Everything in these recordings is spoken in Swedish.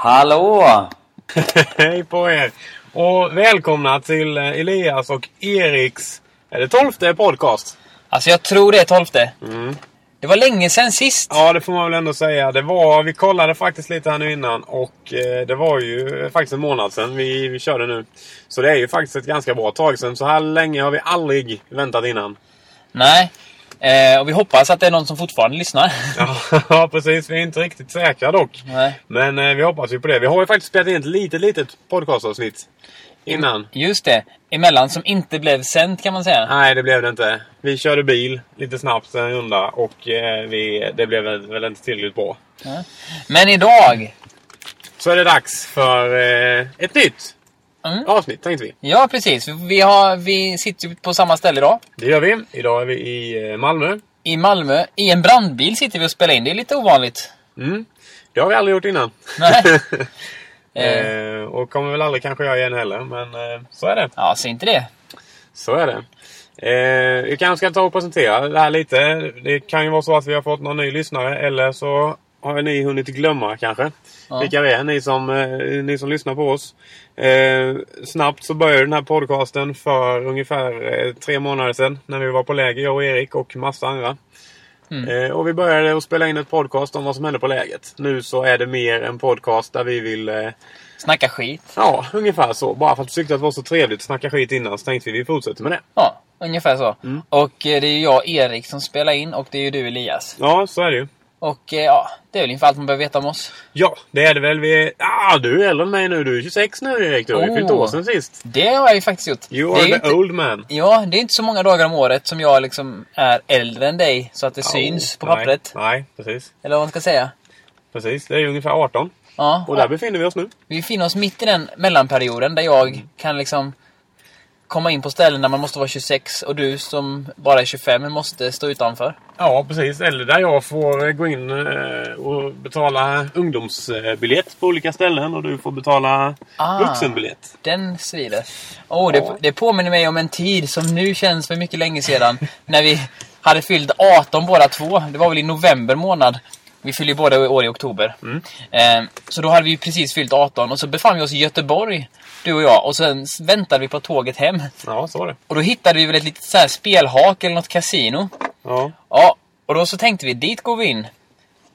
Hallå! Hej på er! Och välkomna till eh, Elias och Eriks, är det tolfte podcast? Alltså jag tror det är tolfte. Det var länge sedan sist. Ja, det får man väl ändå säga. Det var, vi kollade faktiskt lite här nu innan och eh, det var ju faktiskt en månad sedan vi, vi körde nu. Så det är ju faktiskt ett ganska bra tag sedan. Så här länge har vi aldrig väntat innan. Nej. Eh, och vi hoppas att det är någon som fortfarande lyssnar. Ja, precis. Vi är inte riktigt säkra dock. Nej. Men eh, vi hoppas ju på det. Vi har ju faktiskt spelat in ett litet, litet podcastavsnitt innan. Just det. Emellan som inte blev sänt kan man säga. Nej, det blev det inte. Vi körde bil lite snabbt en runda och eh, vi, det blev väl, inte tillräckligt bra. Men idag. Så är det dags för eh, ett nytt Mm. avsnitt tänkte vi. Ja, precis. Vi, har, vi sitter ju på samma ställe idag. Det gör vi. Idag är vi i eh, Malmö. I Malmö. I en brandbil sitter vi och spelar in. Det är lite ovanligt. Mm. Det har vi aldrig gjort innan. Nej. eh, eh, och kommer väl aldrig kanske göra igen heller. Men eh, så är det. ja, så inte det. Så är det. Eh, vi kanske ska ta och presentera det här lite. Det kan ju vara så att vi har fått någon ny lyssnare. Eller så har ni hunnit glömma kanske. Ja. Vilka vi är, ni som, eh, ni som lyssnar på oss. Eh, snabbt så började den här podcasten för ungefär eh, tre månader sedan. När vi var på läger, jag och Erik och massa andra. Eh, och vi började att spela in ett podcast om vad som hände på läget. Nu så är det mer en podcast där vi vill eh, Snacka skit. Ja, ungefär så. Bara för att vi tyckte att det var så trevligt att snacka skit innan så tänkte vi vi fortsätter med det. Ja, ungefär så. Mm. Och det är jag, Erik, som spelar in och det är ju du, Elias. Ja, så är det ju. Och eh, ja, det är väl ungefär allt man behöver veta om oss. Ja, det är det väl. Vi... Ah, du är äldre än mig nu. Du är 26 nu Erik. Du har ju Oh. fyllt år sen sist. Det har jag ju faktiskt gjort. You are the inte, old man. Ja, det är inte så många dagar om året som jag liksom är äldre än dig så att det syns på Nej, pappret. Nej, precis. Eller vad man ska säga. Precis. Det är ungefär 18. Ja, Och där befinner vi oss nu. vi befinner oss mitt i den mellanperioden där jag kan liksom komma in på ställen där man måste vara 26 och du som bara är 25 måste stå utanför. Ja, precis. Eller där jag får eh, gå in eh, och betala ungdomsbiljett på olika ställen och du får betala Ah. vuxenbiljett. Den svider. Oh, det, Ja. det påminner mig om en tid som nu känns för mycket länge sedan. när vi hade fyllt 18 båda två. Det var väl i november månad. Vi fyller ju båda år i oktober. Mm. Eh, så då hade vi precis fyllt 18 och så befann vi oss i Göteborg, du och jag. Och sen väntade vi på tåget hem. Ja, så var det. Och då hittade vi väl ett litet så här spelhak eller något kasino. Ja. Ja, och då så tänkte vi, dit går vi in.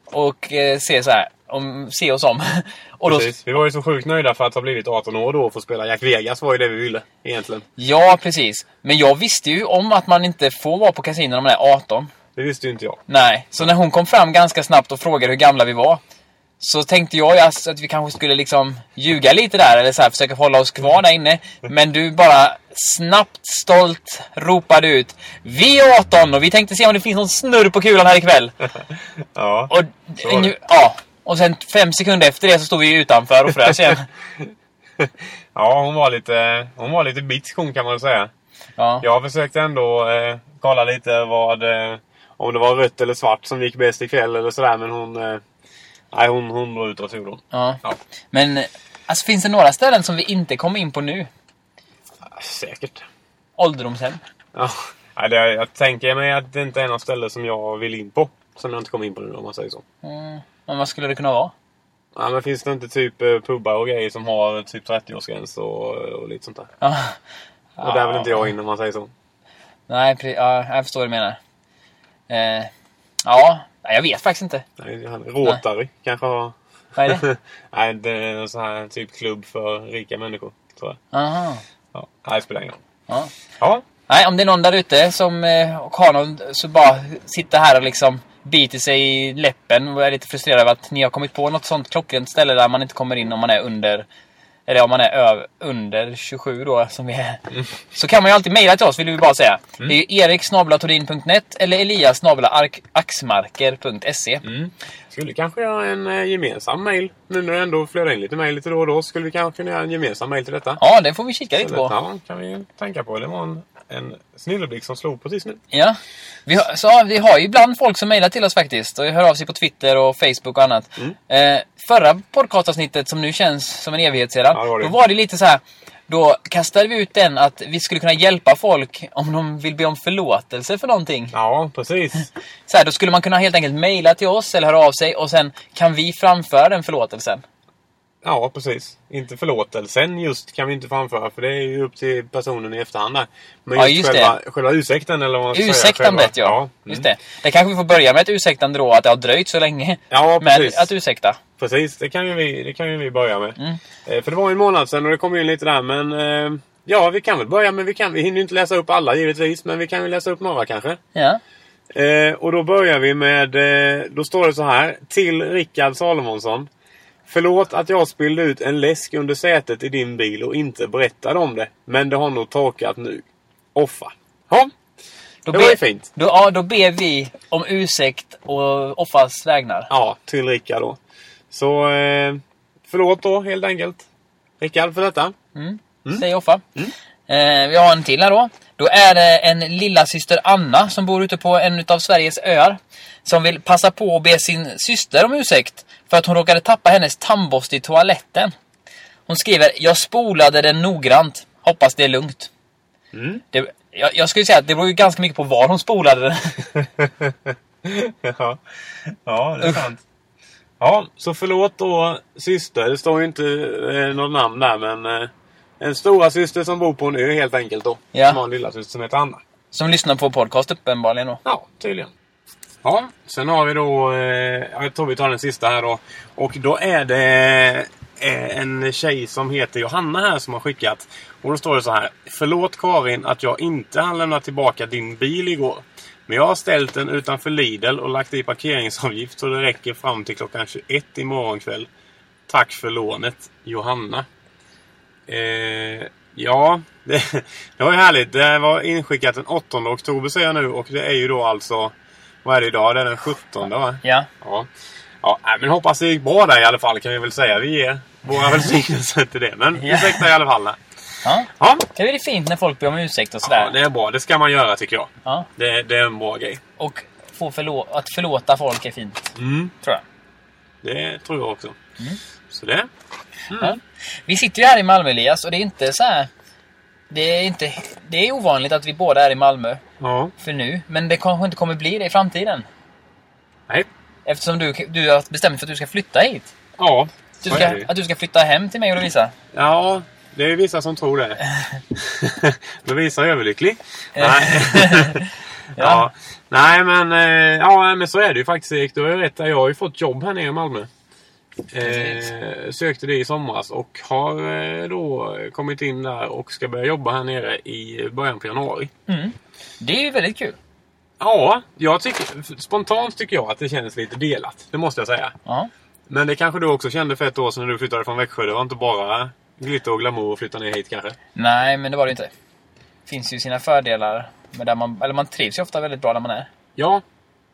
Och eh, se så här, om, se oss om. och då, Precis. Vi var ju så sjukt nöjda för att ha blivit 18 år då och få spela Jack Vegas var ju det vi ville egentligen. Ja, precis. Men jag visste ju om att man inte får vara på kasino när man är 18. Det visste ju inte jag. Nej, så när hon kom fram ganska snabbt och frågade hur gamla vi var. Så tänkte jag alltså att vi kanske skulle liksom ljuga lite där eller så här, försöka hålla oss kvar där inne. Men du bara snabbt, stolt ropade ut Vi är 18 och vi tänkte se om det finns någon snurr på kulan här ikväll. Ja. Och, ja, och sen fem sekunder efter det så stod vi utanför och frös igen. Ja, hon var lite, hon var lite bitsk hon kan man säga. Ja. Jag försökte ändå eh, kolla lite vad, eh, om det var rött eller svart som gick bäst ikväll eller sådär. Men hon, eh, nej hon, hon drog ut åt fordon. ja. Ja. Men alltså, finns det några ställen som vi inte kommer in på nu? Säkert. Ålderdomshem? Ja. Nej, det, jag tänker mig att det inte är något ställe som jag vill in på. Som jag inte kommer in på nu om man säger så. Mm. Men vad skulle det kunna vara? Ja, men finns det inte typ eh, pubbar och grejer som har typ 30-årsgräns och, och lite sånt där? Ja. Och där vill inte jag in om man säger så. Nej, ja, jag förstår vad du menar. Eh, ja, nej, jag vet faktiskt inte. Nej, Rotary kanske har... Vad är det? Nej, det är en sån här typ klubb för rika människor. Tror jag. Aha. Ja, det spelar ingen roll. Ja. Ja, Nej, om det är någon där ute som eh, och har någon, så bara sitta här och liksom biter sig i läppen och är lite frustrerad över att ni har kommit på något sånt klockrent ställe där man inte kommer in om man är under eller om man är över, under 27 då, som vi är. Så kan man ju alltid mejla till oss, vill vi bara säga. Det är ju erik eller elias axmarker.se. Mm. Skulle kanske göra en eh, gemensam mail. Nu när det ändå flödar in lite mail lite då och då. Skulle vi kanske kunna göra en gemensam mail till detta. Ja, det får vi kika lite Så på. det- Ja, kan vi tänka på. Det var en, en snilleblixt som slog precis nu. Ja. Vi har, så vi har ju ibland folk som mejlar till oss faktiskt. Och hör av sig på Twitter och Facebook och annat. Mm. Eh, förra podcastavsnittet som nu känns som en evighet sedan. Ja, var. Då var det lite så här. Då kastade vi ut den att vi skulle kunna hjälpa folk om de vill be om förlåtelse för någonting. Ja, precis. Så här, då skulle man kunna helt enkelt mejla till oss eller höra av sig och sen kan vi framföra den förlåtelsen. Ja, precis. Inte förlåtelsen just kan vi inte framföra för det är ju upp till personen i efterhand där. Men Ja, just, just själva, själva ursäkten eller vad man ska säga. Ursäktandet själva- ja. mm. Just det. Det kanske vi får börja med ett ursäktande då, att det har dröjt så länge. Ja, Men precis. att ursäkta. Precis, det kan ju vi, det kan ju vi börja med. Mm. Eh, för det var ju en månad sedan och det kom in lite där men... Eh, ja, vi kan väl börja men vi kan. Vi hinner ju inte läsa upp alla givetvis men vi kan ju läsa upp några kanske. Ja. Eh, och då börjar vi med... Eh, då står det så här. Till Rickard Salomonsson. Förlåt att jag spillde ut en läsk under sätet i din bil och inte berättade om det. Men det har nog torkat nu. Offa. Ja, Då det var ju fint. Då, ja, då ber vi om ursäkt och Offas vägnar. Ja, till Rickard då. Så eh, förlåt då helt enkelt. Rickard för detta. Mm. Säger Offa. Eh, vi har en till här då. Då är det en lilla syster Anna som bor ute på en av Sveriges öar. Som vill passa på att be sin syster om ursäkt för att hon råkade tappa hennes tandborste i toaletten. Hon skriver Jag spolade den noggrant. Hoppas det är lugnt. Mm. Det, jag, jag skulle säga att det beror ju ganska mycket på var hon spolade den. ja. ja, det är sant. Ja, så förlåt då syster. Det står ju inte eh, något namn där men eh, en stora syster som bor på en ö helt enkelt då. Ja. Som har en lilla syster som heter Anna. Som lyssnar på podcast uppenbarligen då. Ja, tydligen. Ja, sen har vi då... Eh, jag tror vi tar den sista här då. Och då är det eh, en tjej som heter Johanna här som har skickat. Och då står det så här. Förlåt Karin att jag inte hann lämna tillbaka din bil igår. Men jag har ställt den utanför Lidl och lagt i parkeringsavgift så det räcker fram till klockan 21 imorgon kväll. Tack för lånet, Johanna. Eh, ja, det, det var ju härligt. Det var inskickat den 8 oktober säger jag nu och det är ju då alltså... Vad är det idag? Det är den 17 va? Ja. Ja. Ja, men hoppas det gick bra där i alla fall kan vi väl säga. Vi ger våra välsignelser till det. Men Ja. ursäkta i alla fall. ja. Ja. Det är fint när folk ber om ursäkt och sådär. ja, det är bra. Det ska man göra tycker jag. Ja. Det, det är en bra grej. Och få förlå- att förlåta folk är fint. Mm. Tror jag. Det tror jag också. Mm. Så det. Ja. Vi sitter ju här i Malmö Elias och det är inte så här. Det är, inte, det är ovanligt att vi båda är i Malmö Ja. för nu. Men det kanske inte kommer bli det i framtiden. Nej. Eftersom du, du har bestämt för att du ska flytta hit. Ja. Du så är ska, det att du ska flytta hem till mig och Lovisa. Ja, det är vissa som tror det. Lovisa är överlycklig. Eh. Nej. ja. Nej, men, eh, ja, men så är det ju faktiskt Erik. Du har ju rätt. Jag har ju fått jobb här nere i Malmö. Eh, sökte det i somras och har eh, då kommit in där och ska börja jobba här nere i början på januari. Mm. Det är ju väldigt kul. Ja, jag tycker, spontant tycker jag att det känns lite delat. Det måste jag säga. Ja. Men det kanske du också kände för ett år sedan när du flyttade från Växjö. Det var inte bara glitter och glamour att flytta ner hit kanske. Nej, men det var det inte. Det finns ju sina fördelar. Men där man, eller man trivs ju ofta väldigt bra där man är. Ja,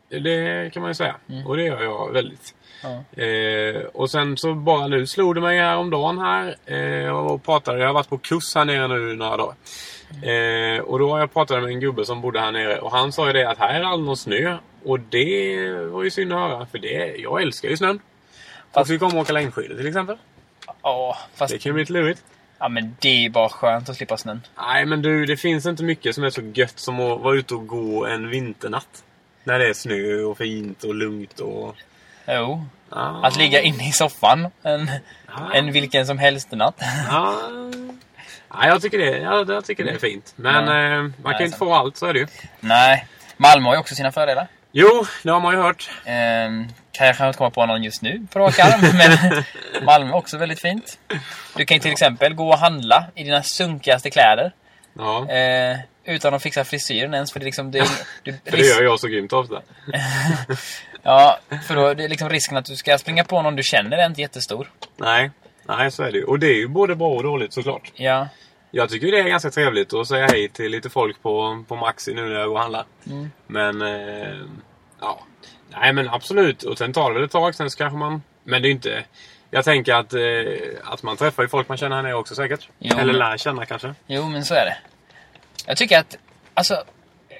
det kan man ju säga. Och det gör jag väldigt. Ja. Eh, och sen så bara nu slog det mig häromdagen här eh, och pratade. Jag har varit på kurs här nere nu några dagar. Eh, och då har jag pratat med en gubbe som bodde här nere och han sa ju det att här är aldrig någon snö. Och det var ju synd att höra för det, jag älskar ju snön. Fast vi kommer åka längdskidor till exempel. Ja, fast Det kan ju bli lite lurigt. ja, men det är bara skönt att slippa snön. Nej men du, det finns inte mycket som är så gött som att vara ute och gå en vinternatt. När det är snö och fint och lugnt och... Jo. Ja. Att ligga inne i soffan en, Ja. en vilken som helst natt. Ja, ja jag, tycker det, ja, jag tycker det är fint. Men Ja. eh, man kan ju inte få allt, så är det ju. Nej. Malmö har ju också sina fördelar. Jo, det har man ju hört. Ehm, kan jag kanske inte komma på någon just nu på rak arm, men Malmö är också väldigt fint. Du kan ju till exempel gå och handla i dina sunkigaste kläder. Ja, Eh, utan att fixa frisyren ens, för det liksom... Det, du, för det gör jag så grymt ofta. Ja, för då är det liksom risken att du ska springa på någon du känner är inte jättestor. Nej, nej så är det ju. Och det är ju både bra och dåligt såklart. Ja. Jag tycker det är ganska trevligt att säga hej till lite folk på, på Maxi nu när jag går och handlar. Mm. Men, eh, ja. Nej men absolut. Och sen tar det väl ett tag, sen så kanske man... Men det är inte... Jag tänker att, eh, att man träffar ju folk man känner här nere också säkert. Jo, Eller men- lär känna kanske. Jo, men så är det. Jag tycker att, alltså,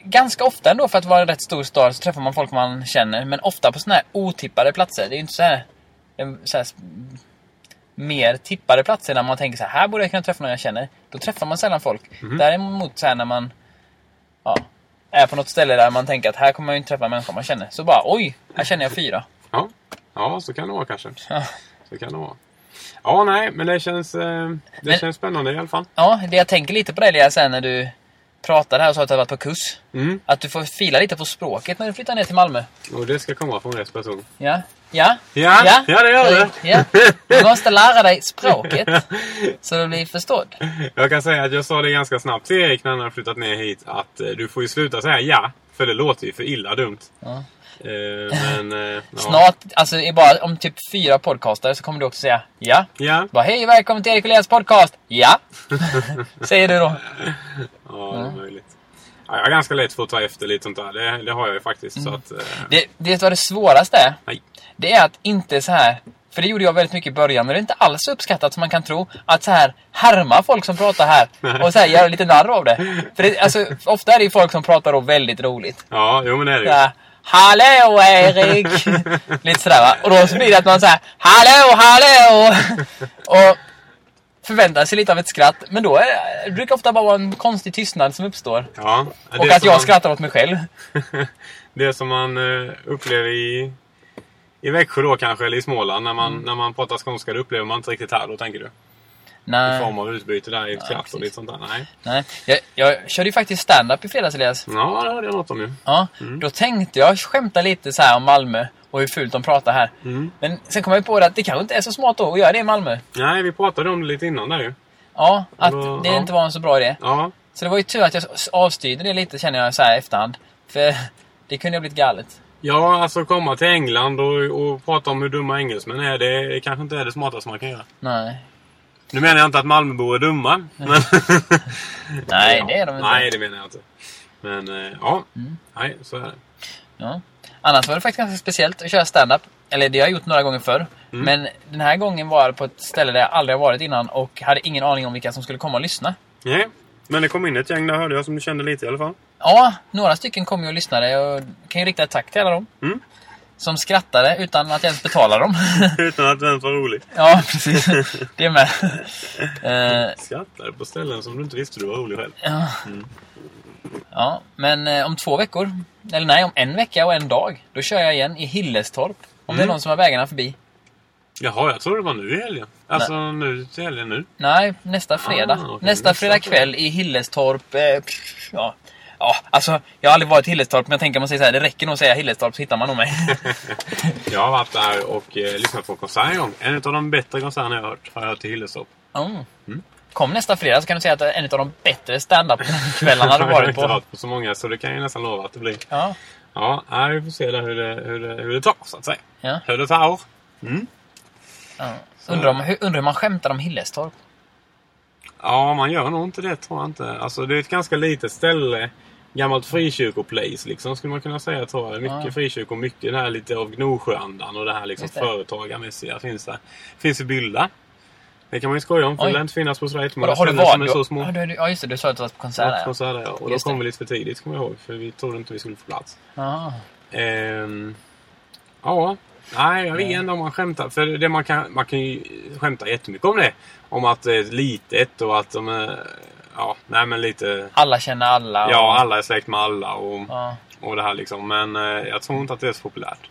ganska ofta ändå för att vara en rätt stor stad så träffar man folk man känner. Men ofta på såna här otippade platser. Det är ju inte så här, en- så här mm, mer tippade platser där man tänker så här, här borde jag kunna träffa någon jag känner. Då träffar man sällan folk. Däremot så här när man ja, är på något ställe där man tänker att här kommer jag inte träffa människor man känner. Så bara, oj, här känner jag fyra. Ja, ja så kan det vara kanske. Ja. Så kan det vara. Ja, nej, men det känns, eh, det Men- känns spännande i alla fall. Ja, det jag tänker lite på det Elias, sen när du pratade här och sa att du varit på kurs. Mm. Att du får fila lite på språket när du flyttar ner till Malmö. Och det ska komma från rätt person. Ja? Ja? Ja, ja, det gör det. Ja. Du måste lära dig språket. Så du blir förstådd. Jag kan säga att jag sa det ganska snabbt till Erik när han har flyttat ner hit att eh, du får ju sluta säga ja. För det låter ju för illa dumt. Ja. Eh, men, eh, ja. Snart, alltså i bara om typ fyra podcaster så kommer du också säga ja. Ja, Bara hej välkommen till Erik och Elias podcast. Ja. Säger du då. ja, det är möjligt. Ja, jag är ganska lätt för att ta efter lite sånt där. Det, det har jag ju faktiskt. Så att, eh, Det, vet du vad det svåraste är? nej. Det är att inte så här. För det gjorde jag väldigt mycket i början, men det är inte alls uppskattat som man kan tro. Att så här härma folk som pratar här och så här göra lite narr av det. För det, alltså, ofta är det ju folk som pratar då väldigt roligt. Ja, jo men det är det ju. Hallå Erik! lite sådär va. Och då så blir det att man säger Hallå, hallå! och förväntar sig lite av ett skratt. Men då är det, det brukar ofta bara vara en konstig tystnad som uppstår. Ja, Och att jag man- skrattar åt mig själv. Det som man eh, upplever i, i Växjö då kanske, eller i Småland. När man, när man pratar skånska, det upplever man inte riktigt här då, tänker du? I Nej. form av utbyte där i skratt och lite sånt där. Nej. Nej. Jag, jag körde ju faktiskt stand-up i fredags Elias. Ja, det hörde jag något om ju. Ja, då tänkte jag skämta lite så om Malmö och hur fult de pratar här. Mm. Men sen kom jag på det att det kanske inte är så smart då att göra det i Malmö. Nej, vi pratade om det lite innan där ju. Ja, att Då- det ja. inte var en så bra idé. Ja, Så det var ju tur att jag avstyrde det lite känner jag så här i efterhand. För det kunde ha blivit galet. Ja, alltså komma till England och, och prata om hur dumma engelsmän är, det kanske inte är det smartaste man kan göra. Nej. Nu menar jag inte att Malmöbor är dumma. Men... Nej, det är de inte. Nej, det menar jag inte. Men eh, ja, nej, så är det. Ja. Annars var det faktiskt ganska speciellt att köra stand-up. Eller det har jag gjort några gånger förr. Mm. Men den här gången var det på ett ställe där jag aldrig har varit innan och hade ingen aning om vilka som skulle komma och lyssna. Nej, men det kom in ett gäng där hörde jag som du kände lite i alla fall. Ja, några stycken kom ju och lyssnade och kan ju rikta ett tack till alla dem. Mm. Som skrattade utan att jag ens betala dem. Utan att det ens var roligt. ja, precis. Det med. Eh, Skrattade på ställen som du inte visste du var rolig själv. ja. ja, men eh, om två veckor, eller nej, om en vecka och en dag, då kör jag igen i Hillestorp. Om det är Mm. någon som har vägarna förbi. Jaha, jag trodde det var nu i helgen. Alltså nu till helgen nu. Nej, nästa fredag. Ah, okej, nästa fredag kväll i Hillestorp. Eh, ja. Ja, alltså jag har aldrig varit i Hillestorp men jag tänker man säger så här, det räcker nog att säga Hillestorp så hittar man nog mig. Jag har varit där och eh, lyssnat på konsert en gång. En av de bättre konserterna jag har hört har jag hört i Hillerstorp. Mm. Kom nästa fredag så kan du säga att en av de bättre stand-up-kvällarna du jag har varit inte på. varit på så många så det kan jag nästan lova att det blir. Ja, Ja, nej, vi får se där hur det, hur det, hur det tar så att säga. ja. Hur det tar. ja. Undrar, om, hur, undrar hur man skämtar om Hillestorp? Ja, man gör nog inte det tror jag inte. Alltså det är ett ganska litet ställe. Gammalt frikyrkoplace liksom skulle man kunna säga tror jag. Mycket Ja. frikyrkor, mycket det här lite av Gnosjöandan och det här liksom det. företagarmässiga finns där. Finns i Bylda. Det kan man ju skoja om för Oj. det lär inte finnas på så Har, jättemånga du- du ställen som är varit? så små. Ja, du, ja, just det. Du sa att du var på konsert där. konsert ja. Och då Just det. kom vi lite för tidigt kommer jag ihåg. För vi trodde inte vi skulle få plats. Ja. Ehm, ja, nej jag vet inte om man skämtar. För det man kan, man kan ju skämta jättemycket om det. Om att det är litet och att de är... Ja, nej men lite... Alla känner alla. och- Ja, alla är släkt med alla och, Ja. och det här liksom. Men eh, jag tror inte att det är så populärt.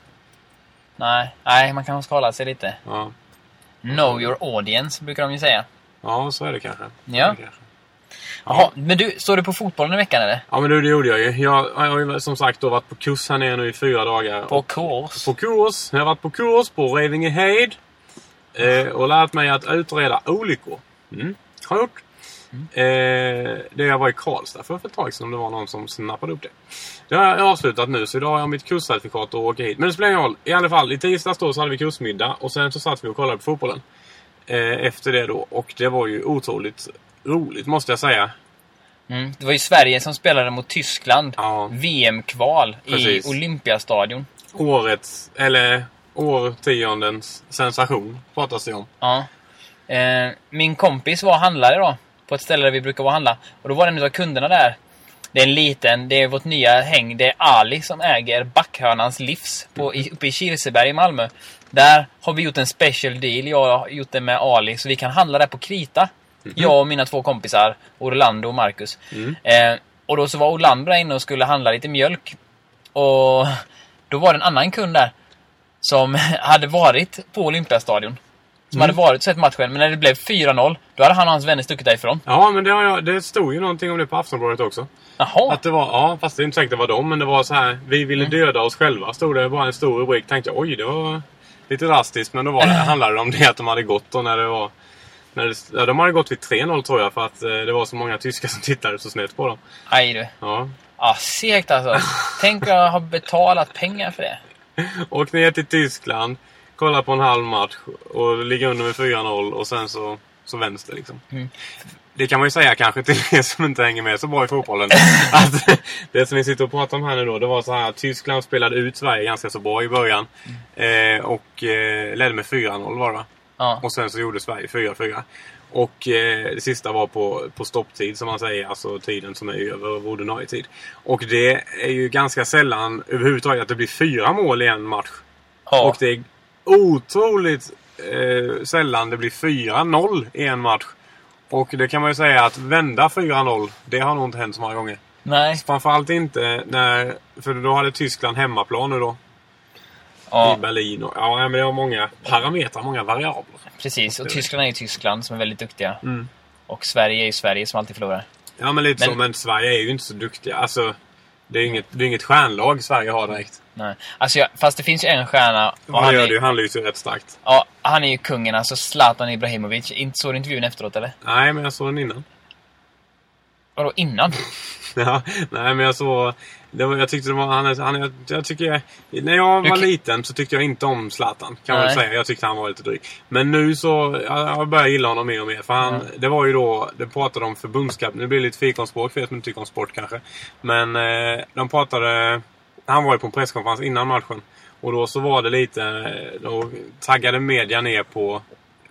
Nej, nej, man kan skala sig lite. Ja, Know your audience, brukar de ju säga. ja så är det kanske. Ja. Det kanske. Jaha, men du, står du på fotbollen i veckan eller? Ja men du, det gjorde jag ju. Jag, jag har ju som sagt då varit på kurs här nere nu i fyra dagar. På kurs? På kurs. Jag har varit på kurs på Revingehed. Eh, och lärt mig att utreda olyckor. Mm. Har jag gjort. Eh, det jag var i Karlstad för, ett tag sedan om det var någon som snappade upp det. Det har jag avslutat nu så idag har jag mitt kurscertifikat och åker hit. Men det spelar ingen roll. I alla fall, i tisdags då så hade vi kursmiddag och sen så satt vi och kollade på fotbollen. Eh, efter det då. Och det var ju otroligt roligt måste jag säga. Mm. Det var ju Sverige som spelade mot Tyskland. Ja. VM-kval i. Olympiastadion. Årets, eller årtiondens sensation pratas det om. Ja. Eh, min kompis var handlare då. På ett ställe där vi brukar vara och handla. Och då var en av kunderna där. Det är en liten, det är vårt nya häng. Det är Ali som äger Backhörnans livs på, i, uppe i Kirseberg i Malmö. Där har vi gjort en special deal. Jag har gjort det med Ali. Så vi kan handla där på krita. Jag och mina två kompisar. Orlando och Marcus. Eh, och då så var Orlando där inne och skulle handla lite mjölk. Och då var det en annan kund där. Som hade varit på Olympiastadion. Som hade varit och sett matchen. Men när det blev 4-0, då hade han och hans vänner stuckit därifrån. Ja, men det, har jag, det stod ju någonting om det på Aftonbladet också. Jaha. Att det var, ja, fast det är inte säkert det var dem, men det var så här. Vi ville döda oss själva, stod det bara en stor rubrik. Tänkte jag, oj, det var lite drastiskt. Men då var det, handlade det om det att de hade gått då när det var... När det, ja, de hade gått vid 3-0 tror jag, för att eh, det var så många tyskar som tittade så snett på dem. Aj du. Ja. Ja, segt alltså. Tänk att ha betalat pengar för det. Åk ner till Tyskland, kolla på en halv match och ligga under med 4-0 och sen så, så det liksom. Mm. Det kan man ju säga kanske till er som inte hänger med så bra i fotbollen. att det som vi sitter och pratar om här nu då, det var så här att Tyskland spelade ut Sverige ganska så bra i början. Eh, och eh, ledde med 4-0 var det? Ja. Och sen så gjorde Sverige 4-4. Och eh, det sista var på, på stopptid som man säger, alltså tiden som är över ordinarie tid. Och det är ju ganska sällan överhuvudtaget att det blir fyra mål i en match. ja. Och det är otroligt eh, sällan det blir 4-0 i en match. Och det kan man ju säga att vända 4-0, det har nog inte hänt så många gånger. Nej. Framförallt inte när... För då hade Tyskland hemmaplan nu då. Ja, I Berlin. Och, ja, men det var många parametrar, många variabler. precis. Och Tyskland är ju Tyskland som är väldigt duktiga. Mm. Och Sverige är ju Sverige som alltid förlorar. Ja, men lite Men- så. Men Sverige är ju inte så duktiga. Alltså, det är inget, det är inget stjärnlag Sverige har direkt. Nej. Alltså, jag, fast det finns ju en stjärna. Och han, gör det ju. är, Han lyser rätt starkt. ja, han är ju kungen, alltså Zlatan Ibrahimovic. Såg du intervjun efteråt eller? Nej, men jag såg den innan. Vadå innan? Ja, nej men jag såg... Det var, jag tyckte det var... Han, han, jag, jag tycker... När jag var liten så tyckte jag inte om Zlatan. Kan man säga. Jag tyckte han var lite dryg. Men nu så... Jag, jag börjar gilla honom mer och mer. För han... Mm. Det var ju då... Det pratade om förbundskap. Nu blir det lite fikonspråk för er som inte tycker om sport kanske. Men eh, de pratade... Han var ju på en presskonferens innan matchen. Och då så var det lite... eh, Då taggade media ner på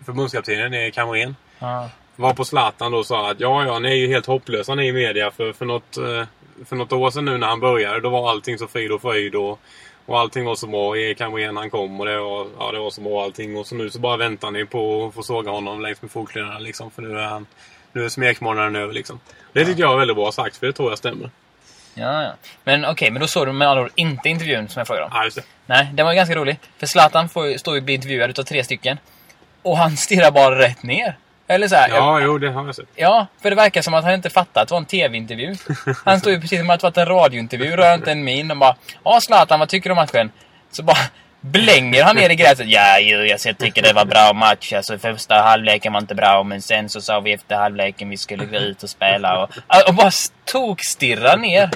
förbundskaptenen i Kamrén Ja. Var på Zlatan då sa att ja, ja, ni är ju helt hopplösa ni i media. För, för, något, eh, för något år sedan nu när han började, då var allting så frid och fröjd. Och, och allting var så bra. Erik Hamrén han kom och det var, ja, det var så bra allting. Och så nu så bara väntar ni på att få såga honom längs med fotknölarna liksom. För nu är han... Nu är smekmånaden över liksom. Det tyckte jag var väldigt bra sagt, för det tror jag stämmer. Ja, ja. Men okej, men då såg du med andra ord inte intervjun som jag frågade om? Ja, just det. Nej, den var ju ganska rolig. För Zlatan får står ju och blir intervjuad utav tre stycken. Och han stirrar bara rätt ner. Eller så här, Ja, jo, det har jag sett. Ja, för det verkar som att han inte fattat att det var en TV-intervju. Han står ju precis som att det varit en radiointervju, rör inte en min och bara Ja Zlatan, vad tycker du om matchen? Så bara blänger han ner i gräset. Ja, jo, jag tycker det var bra match. Alltså första halvleken var inte bra, men sen så sa vi efter halvleken vi skulle gå ut och spela och, och bara tokstirrar ner.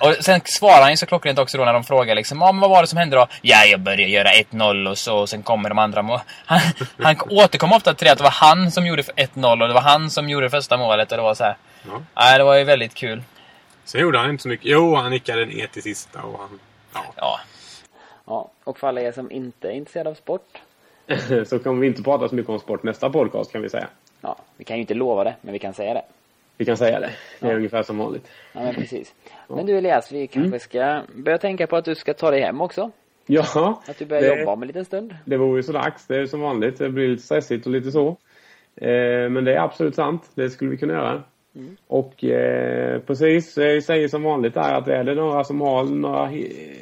Och sen svarar han ju så klockrent också då när de frågar liksom, ja men vad var det som hände då? Ja, jag började göra 1-0 och så, och sen kommer de andra mål. Han, han återkom ofta till det att det var han som gjorde 1-0 och det var han som gjorde första målet och det var så här. Ja. Nej, det var ju väldigt kul. Sen gjorde han inte så mycket. Jo, han nickade ner till sista och han... Ja. Ja, Ja, och för alla er som inte är intresserade av sport. Så kommer vi inte prata så mycket om sport nästa podcast kan vi säga. Ja, vi kan ju inte lova det, men vi kan säga det. Vi kan säga det. Det är ungefär som vanligt. Ja, men precis. Men du Elias, vi kanske Mm. ska börja tänka på att du ska ta dig hem också. Ja, Att du börjar det, jobba om en liten stund. det vore ju så dags. Det är som vanligt. Det blir lite stressigt och lite så. Eh, men det är absolut sant. Det skulle vi kunna göra. Och eh, precis, jag säger som vanligt där att är det några som har några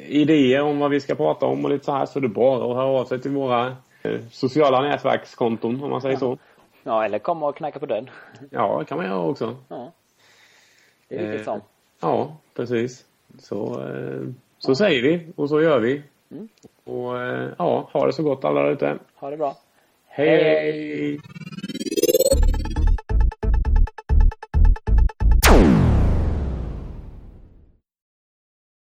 idéer om vad vi ska prata om och lite så här så är det bara att höra av sig till våra eh, sociala nätverkskonton om man säger så. Ja, eller komma och knacka på dörren. Ja, det kan man göra också. Ja. Det är vilket Eh, som. Ja, precis. Så, eh, så säger vi och så gör vi. Och eh, ja, ha det så gott alla ute. Ha det bra. hej! hej.